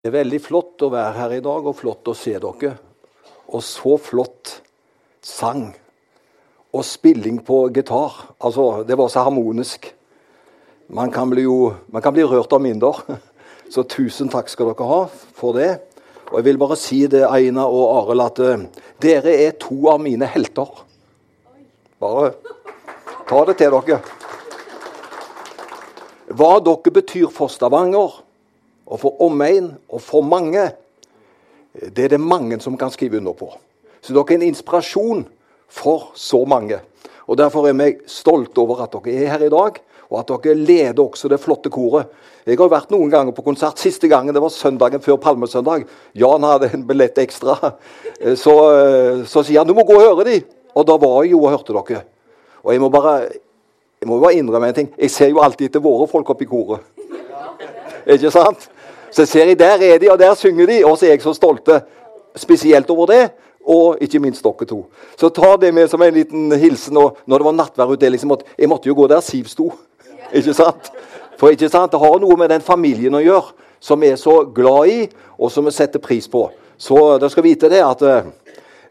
Det er veldig flott å være her i dag, og flott å se dere. Og så flott sang og spilling på gitar. Altså, det var så harmonisk. Man kan bli, jo, man kan bli rørt av mindre. Så tusen takk skal dere ha for det. Og jeg vil bare si det, Aina og Arild, at uh, dere er to av mine helter. Bare ta det til dere. Hva dere betyr for Stavanger og for omegn og for mange, det er det mange som kan skrive under på. Så dere er en inspirasjon for så mange. Og Derfor er vi stolte over at dere er her i dag, og at dere leder også det flotte koret. Jeg har vært noen ganger på konsert. Siste gangen det var søndagen før Palmesøndag. Jan hadde en billett ekstra. Så, så sier han du må gå og høre de. Og da var jeg jo og hørte dere. Og jeg må bare, jeg må bare innrømme en ting. Jeg ser jo alltid etter våre folk oppi koret. Ikke sant? Så ser jeg der er de, og der synger de, og så er jeg så stolte. Spesielt over det, og ikke minst dere to. Så ta det med som en liten hilsen. og Når det var nattværutdeling, så måtte jeg måtte jo gå der Siv sto. Ikke sant? For ikke sant? det har noe med den familien å gjøre som vi er så glad i, og som vi setter pris på. Så dere skal vite det at uh,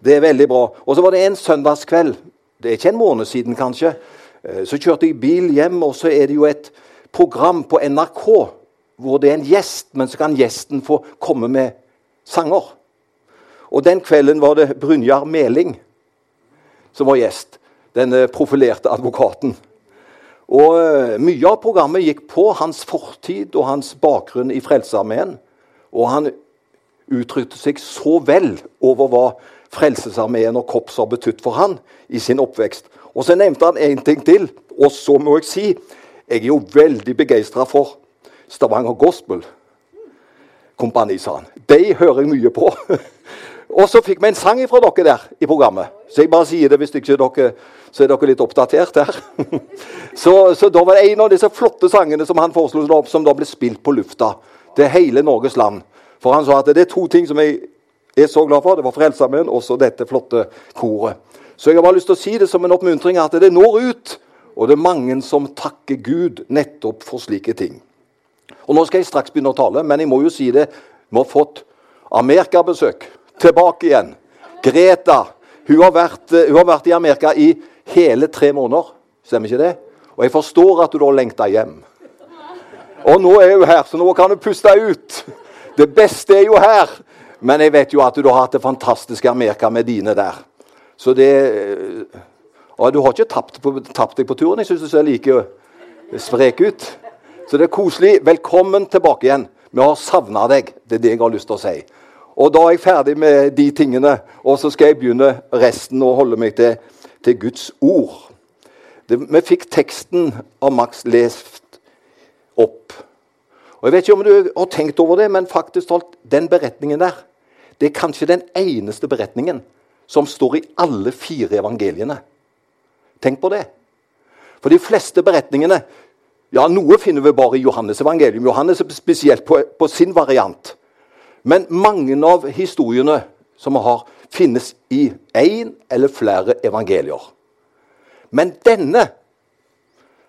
det er veldig bra. Og så var det en søndagskveld. Det er ikke en måned siden, kanskje. Uh, så kjørte jeg bil hjem, og så er det jo et program på NRK hvor det er en gjest, men så kan gjesten få komme med sanger. Og Den kvelden var det Brynjar Meling som var gjest. Den profilerte advokaten. Og uh, Mye av programmet gikk på hans fortid og hans bakgrunn i Frelsesarmeen. Og han uttrykte seg så vel over hva Frelsesarmeen og korps har betydd for han i sin oppvekst. Og Så nevnte han en ting til, og så må jeg si jeg er jo veldig begeistra for Stavanger Gospel Kompani, sa han. De hører jeg mye på. og så fikk vi en sang fra dere der i programmet. Så jeg bare sier det hvis ikke dere så er dere litt oppdatert her. så, så, da var det en av disse flotte sangene som han foreslo som da ble spilt på lufta til hele Norges land. For han sa at det er to ting som jeg er så glad for. Det var Frelsesarmeen og så dette flotte koret. Så jeg har bare lyst til å si det som en oppmuntring at det når ut. Og det er mange som takker Gud nettopp for slike ting. Og Nå skal jeg straks begynne å tale, men jeg må jo si det. Vi har fått amerikabesøk. Tilbake igjen. Greta. Hun har, vært, hun har vært i Amerika i hele tre måneder. Stemmer ikke det? Og jeg forstår at du da lengter hjem. Og nå er hun her, så nå kan hun puste ut. Det beste er jo her. Men jeg vet jo at du har hatt det fantastiske Amerika med dine der. Så det Og du har ikke tapt, på, tapt deg på turen. Jeg syns du ser like sprek ut. Så det er koselig. Velkommen tilbake igjen. Vi har savna deg. Det er det jeg har lyst til å si. Og da er jeg ferdig med de tingene, og så skal jeg begynne resten og holde meg til, til Guds ord. Det, vi fikk teksten av Max lest opp. Og Jeg vet ikke om du har tenkt over det, men faktisk den beretningen der det er kanskje den eneste beretningen som står i alle fire evangeliene. Tenk på det. For de fleste beretningene ja, Noe finner vi bare i Johannes evangelium. Johannes er spesielt på, på sin variant. Men mange av historiene som vi har, finnes i én eller flere evangelier. Men denne,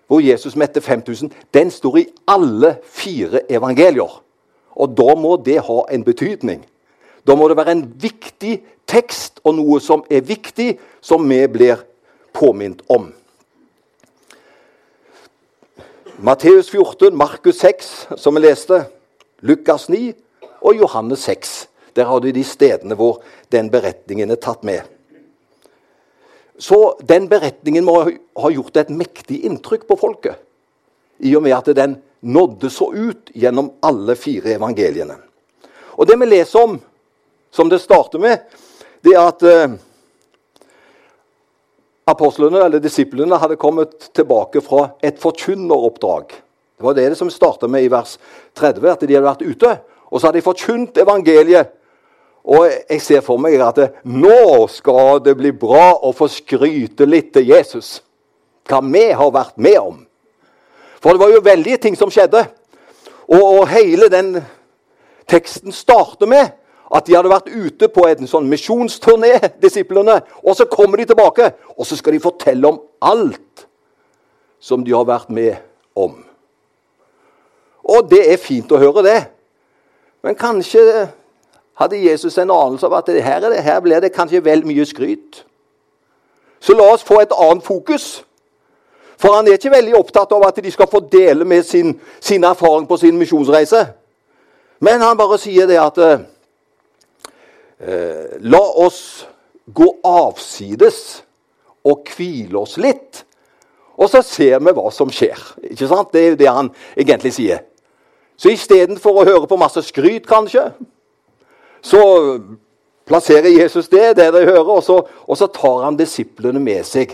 hvor Jesus mette 5000, den står i alle fire evangelier. Og da må det ha en betydning. Da må det være en viktig tekst og noe som er viktig, som vi blir påminnet om. Matteus 14, Markus 6, som vi leste, Lukas 9 og Johannes 6. Der har du de stedene hvor den beretningen er tatt med. Så den beretningen må ha gjort et mektig inntrykk på folket. I og med at den nådde så ut gjennom alle fire evangeliene. Og Det vi leser om, som det starter med, det er at eh, apostlene, eller disiplene hadde kommet tilbake fra et forkynneroppdrag. Det var det som starta med i vers 30, at de hadde vært ute. Og så hadde de forkynt evangeliet. Og jeg ser for meg at nå skal det bli bra å få skryte litt til Jesus. Hva vi har vært med om. For det var jo veldige ting som skjedde. Og, og hele den teksten starter med at de hadde vært ute på en sånn misjonsturné, disiplene. Og så kommer de tilbake, og så skal de fortelle om alt som de har vært med om. Og det er fint å høre det. Men kanskje hadde Jesus en anelse av at det her, det, her blir det kanskje vel mye skryt. Så la oss få et annet fokus. For han er ikke veldig opptatt av at de skal få dele med sin, sin erfaring på sin misjonsreise. Men han bare sier det at eh, La oss gå avsides og hvile oss litt. Og så ser vi hva som skjer. Ikke sant? Det er jo det han egentlig sier. Så istedenfor å høre på masse skryt, kanskje, så plasserer Jesus det det de hører, og så, og så tar han disiplene med seg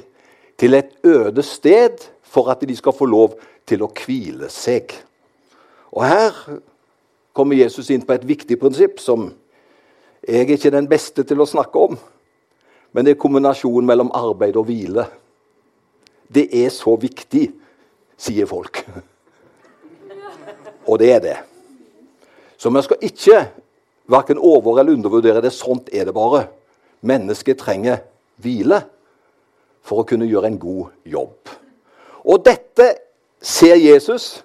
til et øde sted for at de skal få lov til å hvile seg. Og her kommer Jesus inn på et viktig prinsipp som jeg er ikke den beste til å snakke om. Men det er kombinasjonen mellom arbeid og hvile. Det er så viktig, sier folk. Og det er det. Så vi skal ikke verken over- eller undervurdere det. Sånt er det bare. Mennesket trenger hvile for å kunne gjøre en god jobb. Og dette ser Jesus.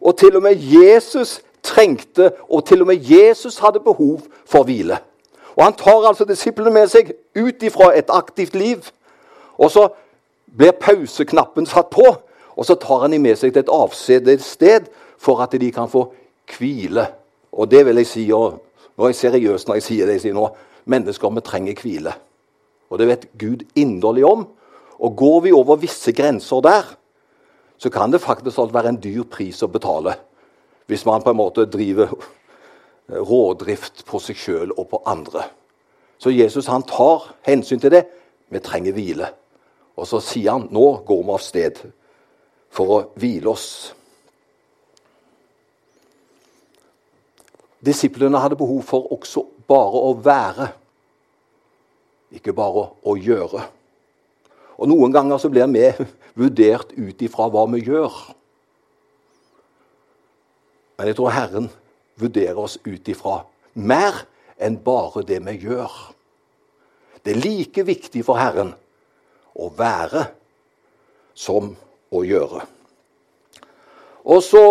Og til og med Jesus trengte, og til og med Jesus hadde behov for hvile. Og Han tar altså disiplene med seg ut ifra et aktivt liv. Og så blir pauseknappen satt på, og så tar han dem med seg til et avsides sted for at de kan få hvile. Og det vil jeg si, og nå er jeg seriøs når jeg sier det jeg sier nå, mennesker vi trenger hvile. Og det vet Gud inderlig om. Og går vi over visse grenser der, så kan det faktisk være en dyr pris å betale. Hvis man på en måte driver rådrift på seg sjøl og på andre. Så Jesus han tar hensyn til det. Vi trenger hvile. Og så sier han nå går vi av sted for å hvile oss. Disiplene hadde behov for også bare å være, ikke bare å gjøre. Og Noen ganger så blir vi vurdert ut ifra hva vi gjør. Men jeg tror Herren vurderer oss ut ifra mer enn bare det vi gjør. Det er like viktig for Herren å være som å gjøre. Og så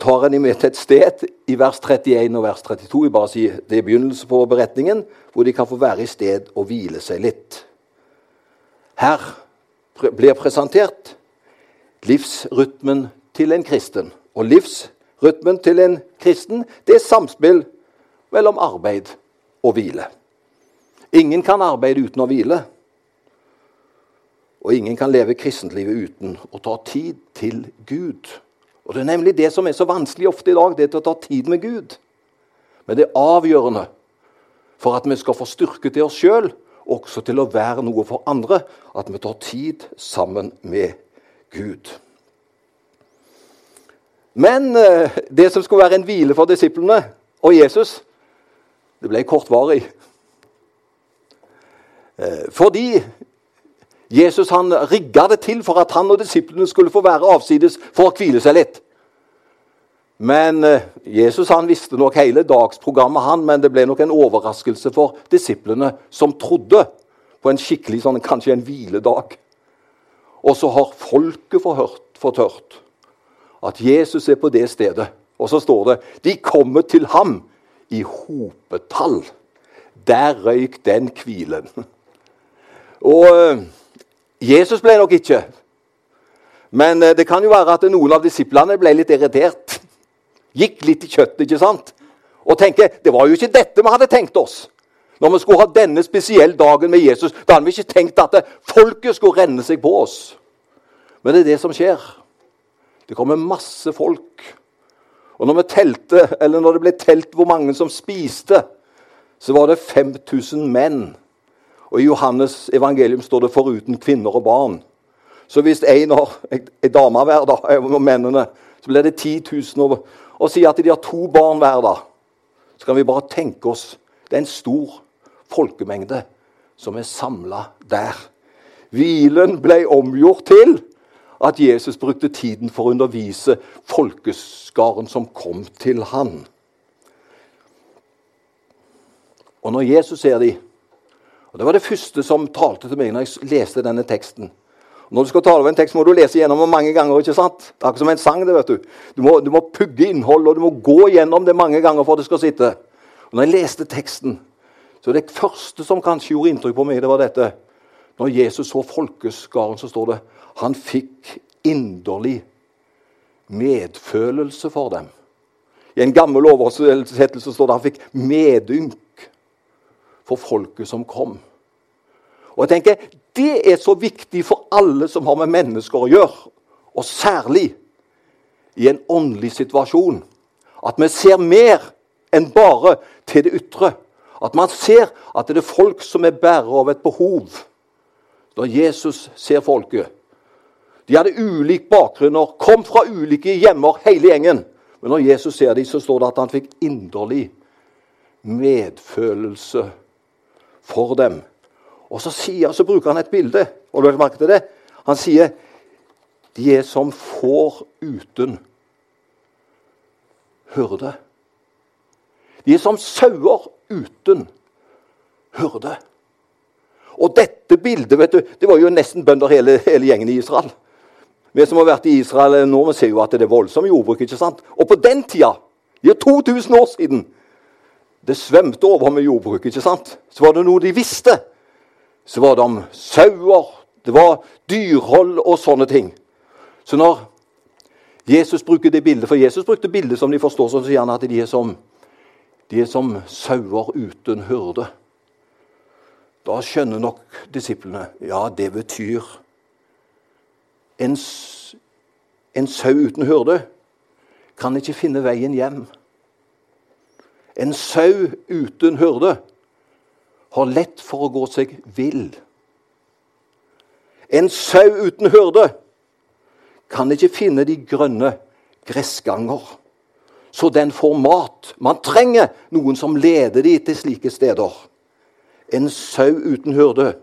tar dem med til et sted i vers 31 og vers 32. Jeg bare sier, Det er begynnelsen på beretningen, hvor de kan få være i sted og hvile seg litt. Her blir presentert livsrytmen til en kristen. Og livsrytmen til en kristen det er samspill mellom arbeid og hvile. Ingen kan arbeide uten å hvile. Og ingen kan leve kristentlivet uten å ta tid til Gud. Og Det er nemlig det som er så vanskelig ofte i dag, det er å ta tid med Gud. Men det er avgjørende for at vi skal få styrke til oss sjøl, også til å være noe for andre, at vi tar tid sammen med Gud. Men eh, det som skulle være en hvile for disiplene og Jesus, det ble kortvarig. Eh, fordi Jesus han rigga det til for at han og disiplene skulle få være avsides for å hvile seg litt. Men eh, Jesus han visste nok hele dagsprogrammet, han, men det ble nok en overraskelse for disiplene som trodde på en skikkelig sånn, kanskje en hviledag. Og så har folket forhørt, fått hørt at Jesus er på det stedet. Og så står det de kommer til ham i hopetall. Der røyk den hvilen. Og eh, Jesus ble nok ikke. Men eh, det kan jo være at noen av disiplene ble litt irritert. Gikk litt i kjøttet, ikke sant? Og tenker det var jo ikke dette vi hadde tenkt oss. Når vi skulle ha denne spesielle dagen med Jesus, da hadde vi ikke tenkt at folket skulle renne seg på oss. Men det er det som skjer. Det kommer masse folk. Og når, vi telte, eller når det ble telt hvor mange som spiste, så var det 5000 menn og I Johannes evangelium står det 'foruten kvinner og barn'. Så hvis en har ei dame hver, da, og mennene, så blir det 10 000. Og, og sier at de har to barn hver, da, så kan vi bare tenke oss Det er en stor folkemengde som er samla der. Hvilen ble omgjort til at Jesus brukte tiden for å undervise folkeskaren som kom til han. Og når Jesus ser de, og Det var det første som talte til meg når jeg leste denne teksten. Når du skal tale over en tekst, må du lese gjennom den mange ganger. ikke sant? Det er akkurat som en sang. det, vet Du Du må, du må pugge innhold, og du må gå gjennom det mange ganger for at det skal sitte. Og når jeg leste teksten, så det første som kanskje gjorde inntrykk på meg, det var dette. Når Jesus så folkeskaren, så står det han fikk inderlig medfølelse for dem. I en gammel oversettelse står det han fikk medynk for folket som kom. Og jeg tenker, Det er så viktig for alle som har med mennesker å gjøre, og særlig i en åndelig situasjon. At vi ser mer enn bare til det ytre. At man ser at det er folk som er bærere av et behov. Når Jesus ser folket. De hadde ulik bakgrunner, kom fra ulike hjemmer, hele gjengen. Men når Jesus ser dem, så står det at han fikk inderlig medfølelse for dem. Og så, sier, så bruker han et bilde. og du merke til det? Han sier de er som får uten hyrde. De er som sauer uten hyrde. Og dette bildet vet du, det var jo nesten bønder hele, hele gjengen i Israel. Vi som har vært i Israel nå, vi ser jo at det er voldsomt jordbruk. ikke sant? Og på den tida, det er 2000 år siden, det svømte over med jordbruk. ikke sant? Så var det noe de visste. Så var det om sauer, det var dyrhold og sånne ting. Så når Jesus bruker det bildet, for Jesus brukte bildet som de forstår, så sier han at de er som, de som sauer uten hyrde. Da skjønner nok disiplene ja, det betyr en, en sau uten hurde kan ikke finne veien hjem. En sau uten hurde har lett for å gå seg vill. En sau uten hurde kan ikke finne de grønne gressganger, så den får mat. Man trenger noen som leder de til slike steder. En sau uten hurde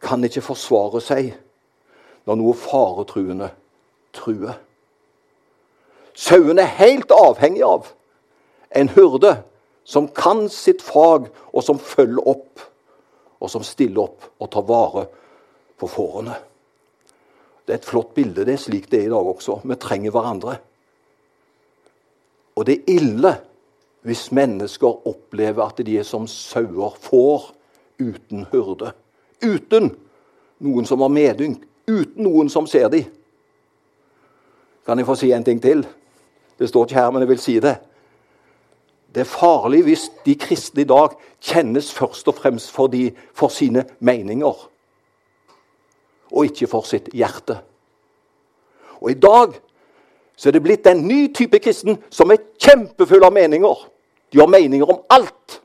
kan ikke forsvare seg når noe faretruende truer. Sauen er helt avhengig av en hurde som kan sitt fag, og som følger opp, og som stiller opp og tar vare på fårene. Det er et flott bilde. Det er slik det er i dag også. Vi trenger hverandre. Og det er ille hvis mennesker opplever at de er som sauer, får, uten hyrde. Uten noen som har medynk, uten noen som ser dem. Kan jeg få si en ting til? Det står ikke her, men jeg vil si det. Det er farlig hvis de kristne i dag kjennes først og fremst for, de, for sine meninger, og ikke for sitt hjerte. Og i dag så er det blitt en ny type kristen som er kjempefull av meninger. De har meninger om alt.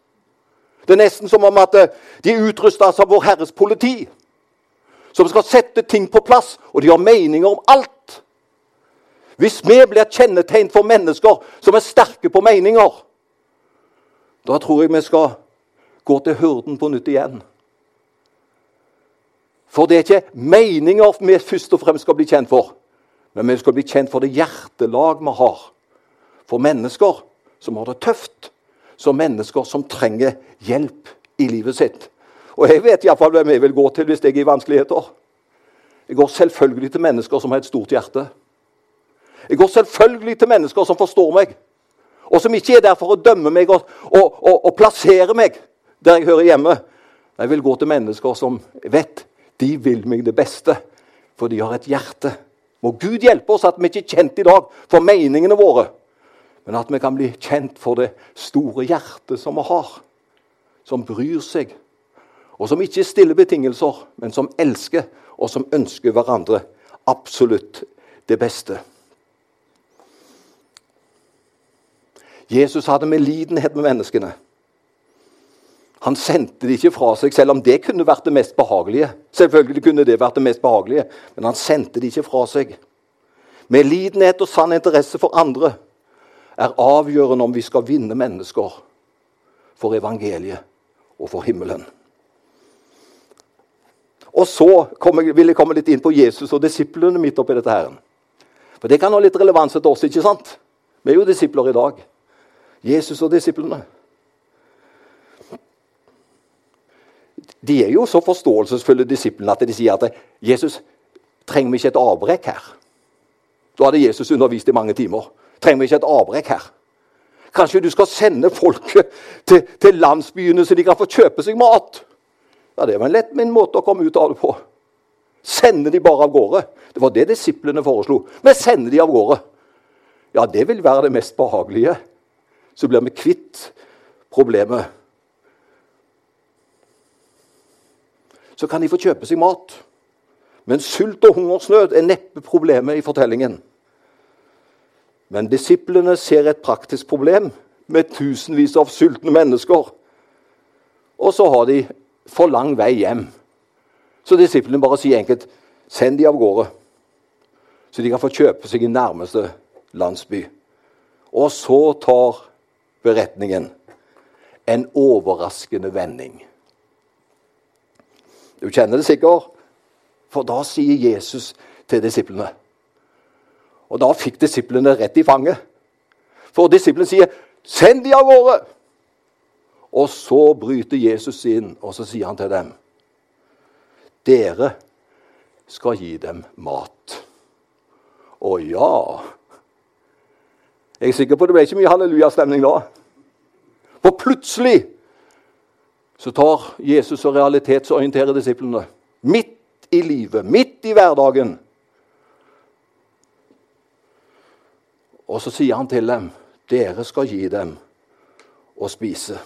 Det er nesten som om at eh, de er utrusta av Vår Herres politi som skal sette ting på plass, og de har meninger om alt. Hvis vi blir kjennetegn for mennesker som er sterke på meninger, da tror jeg vi skal gå til hurden på nytt igjen. For det er ikke meninger vi først og fremst skal bli kjent for, men vi skal bli kjent for det hjertelag vi har for mennesker som har det tøft, som mennesker som trenger hjelp i livet sitt. Og jeg vet iallfall hvem jeg vil gå til hvis jeg er i vanskeligheter. Jeg går selvfølgelig til mennesker som har et stort hjerte. Jeg går selvfølgelig til mennesker som forstår meg, og som ikke er der for å dømme meg og, og, og, og plassere meg der jeg hører hjemme. Jeg vil gå til mennesker som vet de vil meg det beste, for de har et hjerte. Må Gud hjelpe oss at vi ikke er kjent i dag for meningene våre, men at vi kan bli kjent for det store hjertet som vi har, som bryr seg og som ikke stiller betingelser, men som elsker, og som ønsker hverandre absolutt det beste. Jesus hadde medlidenhet med menneskene. Han sendte det ikke fra seg, selv om det kunne vært det mest behagelige. Selvfølgelig kunne det vært det mest behagelige, men han sendte det ikke fra seg. Medlidenhet og sann interesse for andre er avgjørende om vi skal vinne mennesker for evangeliet og for himmelen. Og så vil jeg komme litt inn på Jesus og disiplene midt oppi dette. her. For det kan ha litt relevans til oss, ikke sant? Vi er jo disipler i dag. Jesus og disiplene. de er jo så forståelsesfulle, disiplene, at de sier at Jesus, trenger vi ikke et avbrekk her? Da hadde Jesus undervist i mange timer. Trenger vi ikke et avbrekk her? Kanskje du skal sende folket til, til landsbyene så de kan få kjøpe seg mat? Ja, Det var en lett min måte å komme ut av det på. Sende de bare av gårde. Det var det disiplene foreslo. Men sende de av gårde. Ja, det vil være det mest behagelige. Så blir vi kvitt problemet. Så kan de få kjøpe seg mat. Men sult og hungersnød er neppe problemet i fortellingen. Men disiplene ser et praktisk problem med tusenvis av sultne mennesker. Og så har de for lang vei hjem. Så disiplene bare sier enkelt send de av gårde, så de kan få kjøpe seg i nærmeste landsby. Og så tar beretningen en overraskende vending. Du kjenner det sikkert, for da sier Jesus til disiplene Og da fikk disiplene rett i fanget. For disiplene sier 'Send de av gårde!' Og så bryter Jesus inn, og så sier han til dem dere skal gi dem mat. Å ja Jeg er sikker på det ble ikke mye hallelujastemning da. For plutselig så tar Jesus og realitetsorienterer disiplene. Midt i livet, midt i hverdagen. Og så sier han til dem, 'Dere skal gi dem å spise'.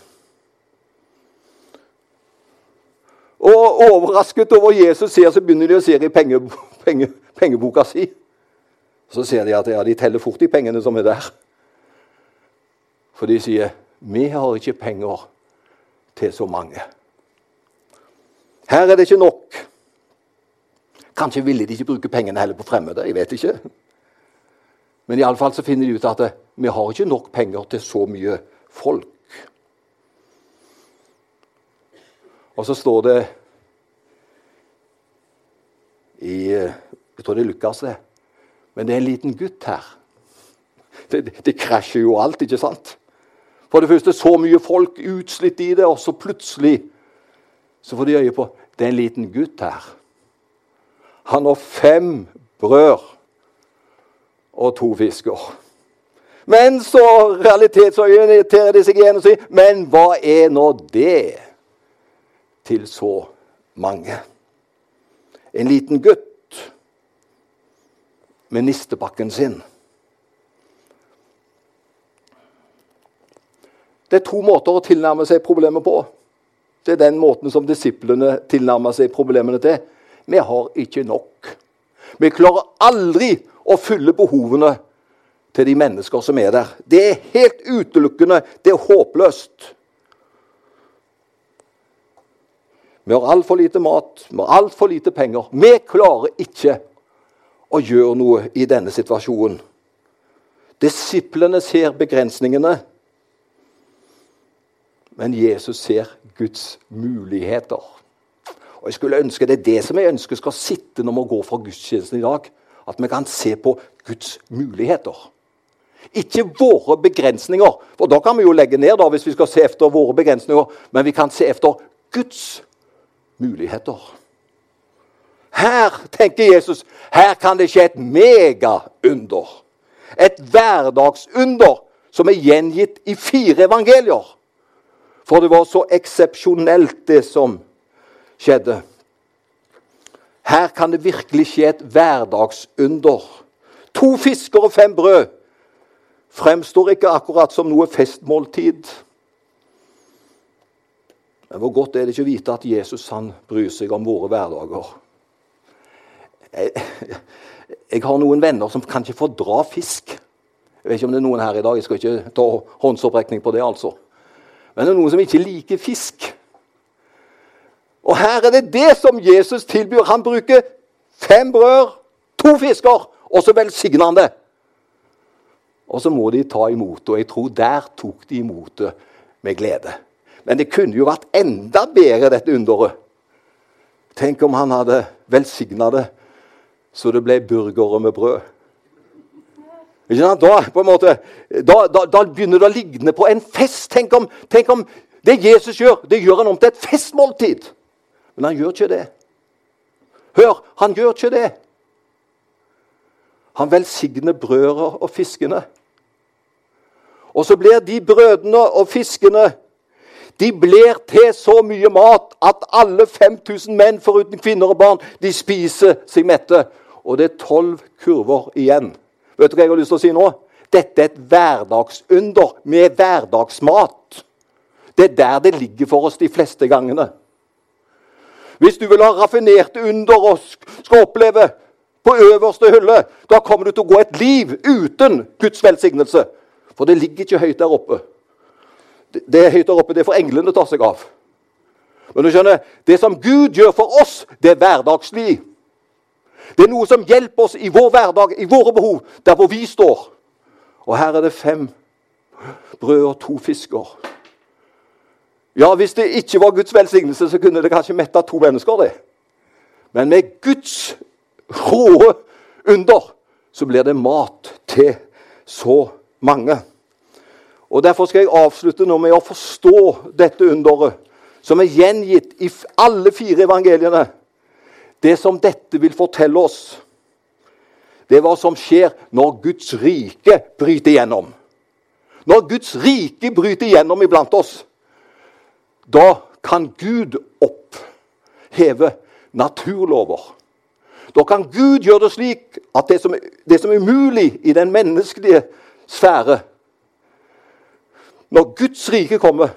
Og overrasket over Jesus ser, så begynner de å se i penge, penge, pengeboka si. Så ser de at ja, de teller fort de pengene som er der. For de sier 'Vi har ikke penger til så mange'. Her er det ikke nok. Kanskje ville de ikke bruke pengene heller på fremmede. jeg vet ikke. Men iallfall så finner de ut at vi har ikke nok penger til så mye folk. Og så står det i Jeg tror det Lukas, det. Men det er en liten gutt her. Det, det krasjer jo alt, ikke sant? For det første så mye folk utslitt i det, og så plutselig så får de øye på det er en liten gutt her. Han har fem brød og to fisker. Men så realitetsorienterer de seg igjen og sier Men hva er nå det til så mange? En liten gutt med nistebakken sin. Det er to måter å tilnærme seg problemet på. Det er den måten som disiplene tilnærmer seg problemene til. Vi har ikke nok. Vi klarer aldri å fylle behovene til de mennesker som er der. Det er helt utelukkende. Det er håpløst. Vi har altfor lite mat, vi har altfor lite penger. Vi klarer ikke å gjøre noe i denne situasjonen. Disiplene ser begrensningene, men Jesus ser Guds muligheter. Og jeg skulle ønske Det er det som jeg ønsker skal sitte når vi går fra gudstjenesten i dag. At vi kan se på Guds muligheter. Ikke våre begrensninger, for da kan vi jo legge ned da, hvis vi skal se etter våre begrensninger. Men vi kan se etter Guds muligheter. Her, tenker Jesus, her kan det skje et megaunder. Et hverdagsunder som er gjengitt i fire evangelier. For det var så eksepsjonelt, det som skjedde. Her kan det virkelig skje et hverdagsunder. To fisker og fem brød fremstår ikke akkurat som noe festmåltid. Men hvor godt er det ikke å vite at Jesus han bryr seg om våre hverdager? Jeg, jeg har noen venner som kan ikke fordra fisk. Jeg vet ikke om det er noen her i dag. Jeg skal ikke ta håndsopprekning på det. altså. Men det er noen som ikke liker fisk. Og her er det det som Jesus tilbyr. Han bruker fem brød, to fisker, og så velsigner han det. Og så må de ta imot og jeg tror der tok de imot det med glede. Men det kunne jo vært enda bedre, dette underet. Tenk om han hadde velsigna det så det ble burgere med brød. Da, måte, da, da, da, begynner det å ligne på en fest. Tenk om, tenk om, det Jesus gjør, det gjør han om til et festmåltid. Men han gjør ikke det. Hør, han gjør ikke det. Han velsigner brødre og fiskene. Og så blir de brødene og fiskene de blir til så mye mat at alle 5000 menn foruten kvinner og barn de spiser seg mette. Og det er tolv kurver igjen. Vet du hva jeg har lyst til å si nå? Dette er et hverdagsunder med hverdagsmat. Det er der det ligger for oss de fleste gangene. Hvis du vil ha raffinerte under og skal oppleve på øverste hylle, da kommer du til å gå et liv uten Guds velsignelse. For det ligger ikke høyt der oppe. Det er høyt der oppe, det får englene ta seg av. Men du skjønner, det som Gud gjør for oss, det er hverdagslig. Det er noe som hjelper oss i vår hverdag, i våre behov, der hvor vi står. Og her er det fem brød og to fisker. Ja, Hvis det ikke var Guds velsignelse, så kunne det kanskje metta to mennesker. det. Men med Guds råe under så blir det mat til så mange. Og Derfor skal jeg avslutte nå med å forstå dette underet, som er gjengitt i alle fire evangeliene. Det som dette vil fortelle oss, det er hva som skjer når Guds rike bryter igjennom. Når Guds rike bryter igjennom iblant oss, da kan Gud oppheve naturlover. Da kan Gud gjøre det slik at det som, det som er umulig i den menneskelige sfære Når Guds rike kommer,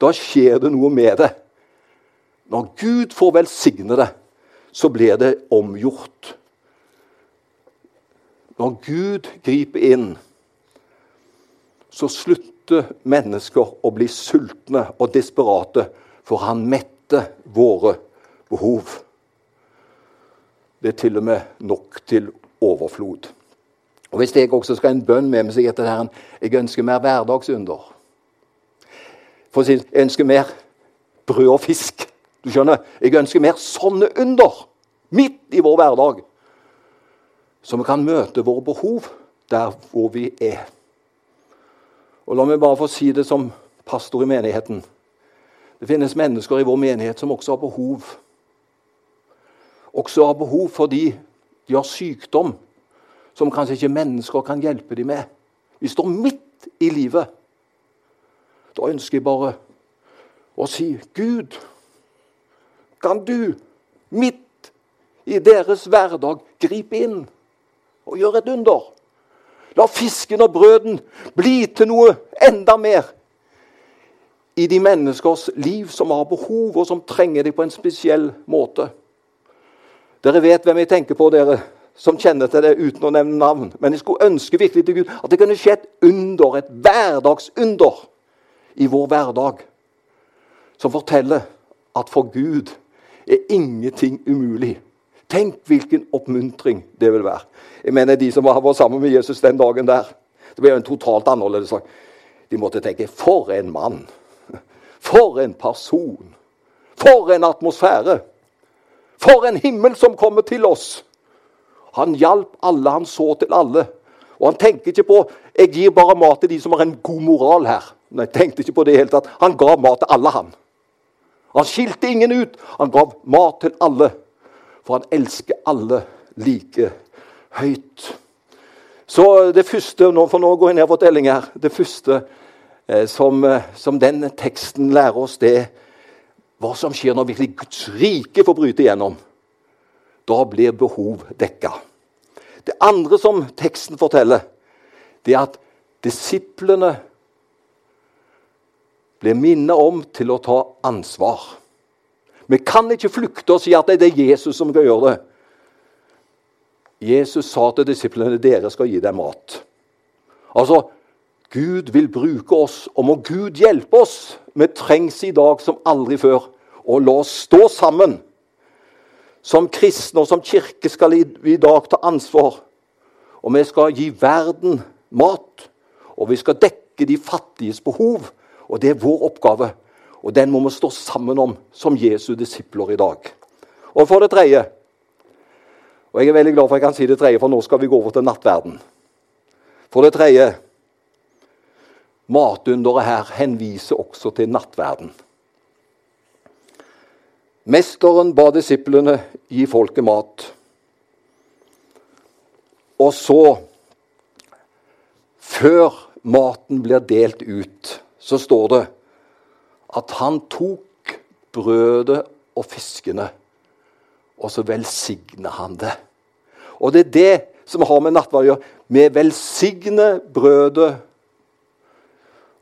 da skjer det noe med det. Når Gud får velsigne det, så blir det omgjort. Når Gud griper inn, så slutter slutter mennesker å bli sultne og desperate, for han metter våre behov. Det er til og med nok til overflod. Og Hvis jeg også skal ha en bønn med meg, så er det her, jeg ønsker mer hverdagsunder. For å si, Jeg ønsker mer brød og fisk. Du skjønner? Jeg ønsker mer sånne under midt i vår hverdag. Så vi kan møte våre behov der hvor vi er. Og La meg bare få si det som pastor i menigheten. Det finnes mennesker i vår menighet som også har behov. Også har behov fordi de har sykdom som kanskje ikke mennesker kan hjelpe dem med. Vi står midt i livet. Da ønsker jeg bare å si Gud, kan du midt i deres hverdag gripe inn og gjøre et under? La fisken og brøden bli til noe enda mer i de menneskers liv som har behov, og som trenger dem på en spesiell måte. Dere vet hvem jeg tenker på, dere som kjenner til det uten å nevne navn. Men jeg skulle ønske virkelig til Gud at det kunne skje et under, et hverdagsunder i vår hverdag, som forteller at for Gud er ingenting umulig. Tenk hvilken oppmuntring det vil være. Jeg mener De som var sammen med Jesus den dagen der, det ble jo en totalt annerledes sak. De måtte tenke For en mann! For en person! For en atmosfære! For en himmel som kommer til oss! Han hjalp alle, han så til alle. Og han tenkte ikke på jeg gir bare mat til de som har en god moral her. Nei, tenkte ikke på det hele tatt. Han ga mat til alle, han. Han skilte ingen ut. Han gav mat til alle. For han elsker alle like høyt. Så det første For nå går jeg ned på telling her. Det første eh, som, eh, som, den teksten lærer oss, det er hva som skjer når virkelig Guds rike får bryte igjennom. Da blir behov dekka. Det andre som teksten forteller, det er at disiplene blir minnet om til å ta ansvar. Vi kan ikke flykte og si at det er Jesus som skal gjøre det. Jesus sa til disiplene dere skal gi dem mat. Altså, Gud vil bruke oss, og må Gud hjelpe oss. Vi trengs i dag som aldri før. Og la oss stå sammen. Som kristne og som kirke skal vi i dag ta ansvar. Og vi skal gi verden mat. Og vi skal dekke de fattiges behov. Og det er vår oppgave. Og den må vi stå sammen om som Jesu disipler i dag. Og for det tredje Og jeg er veldig glad for at jeg kan si det tredje, for nå skal vi gå over til nattverden. For det tredje Matunderet her henviser også til nattverden. Mesteren ba disiplene gi folket mat. Og så, før maten blir delt ut, så står det at han tok brødet og fiskene, og så velsigna han det. Og det er det som har med nattverd å gjøre. Vi velsigner brødet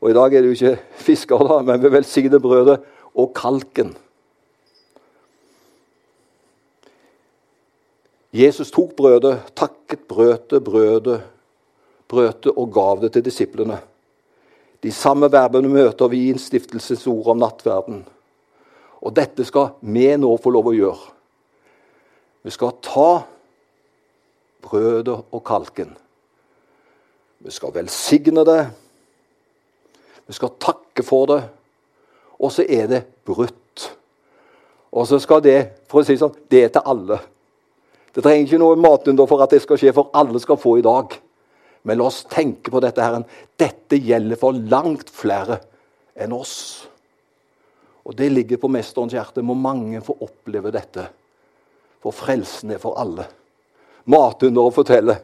Og i dag er det jo ikke fisker, da, men vi velsigner brødet og kalken. Jesus tok brødet, takket brødet, brødet, brødet og gav det til disiplene. De samme verbene møter vi i innstiftelsens ord om nattverden. Og dette skal vi nå få lov å gjøre. Vi skal ta brødet og kalken. Vi skal velsigne det. Vi skal takke for det. Og så er det brutt. Og så skal det for å si sånn, det er til alle. Det trenger ikke noe matunder for at det skal skje, for alle skal få i dag. Men la oss tenke på dette. Herren. Dette gjelder for langt flere enn oss. Og det ligger på Mesterens hjerte. Må mange få oppleve dette. For frelsen er for alle. Matunderet forteller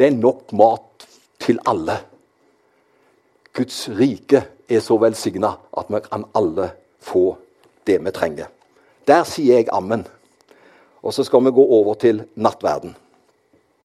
det er nok mat til alle. Guds rike er så velsigna at vi kan alle få det vi trenger. Der sier jeg ammen. Og så skal vi gå over til nattverden.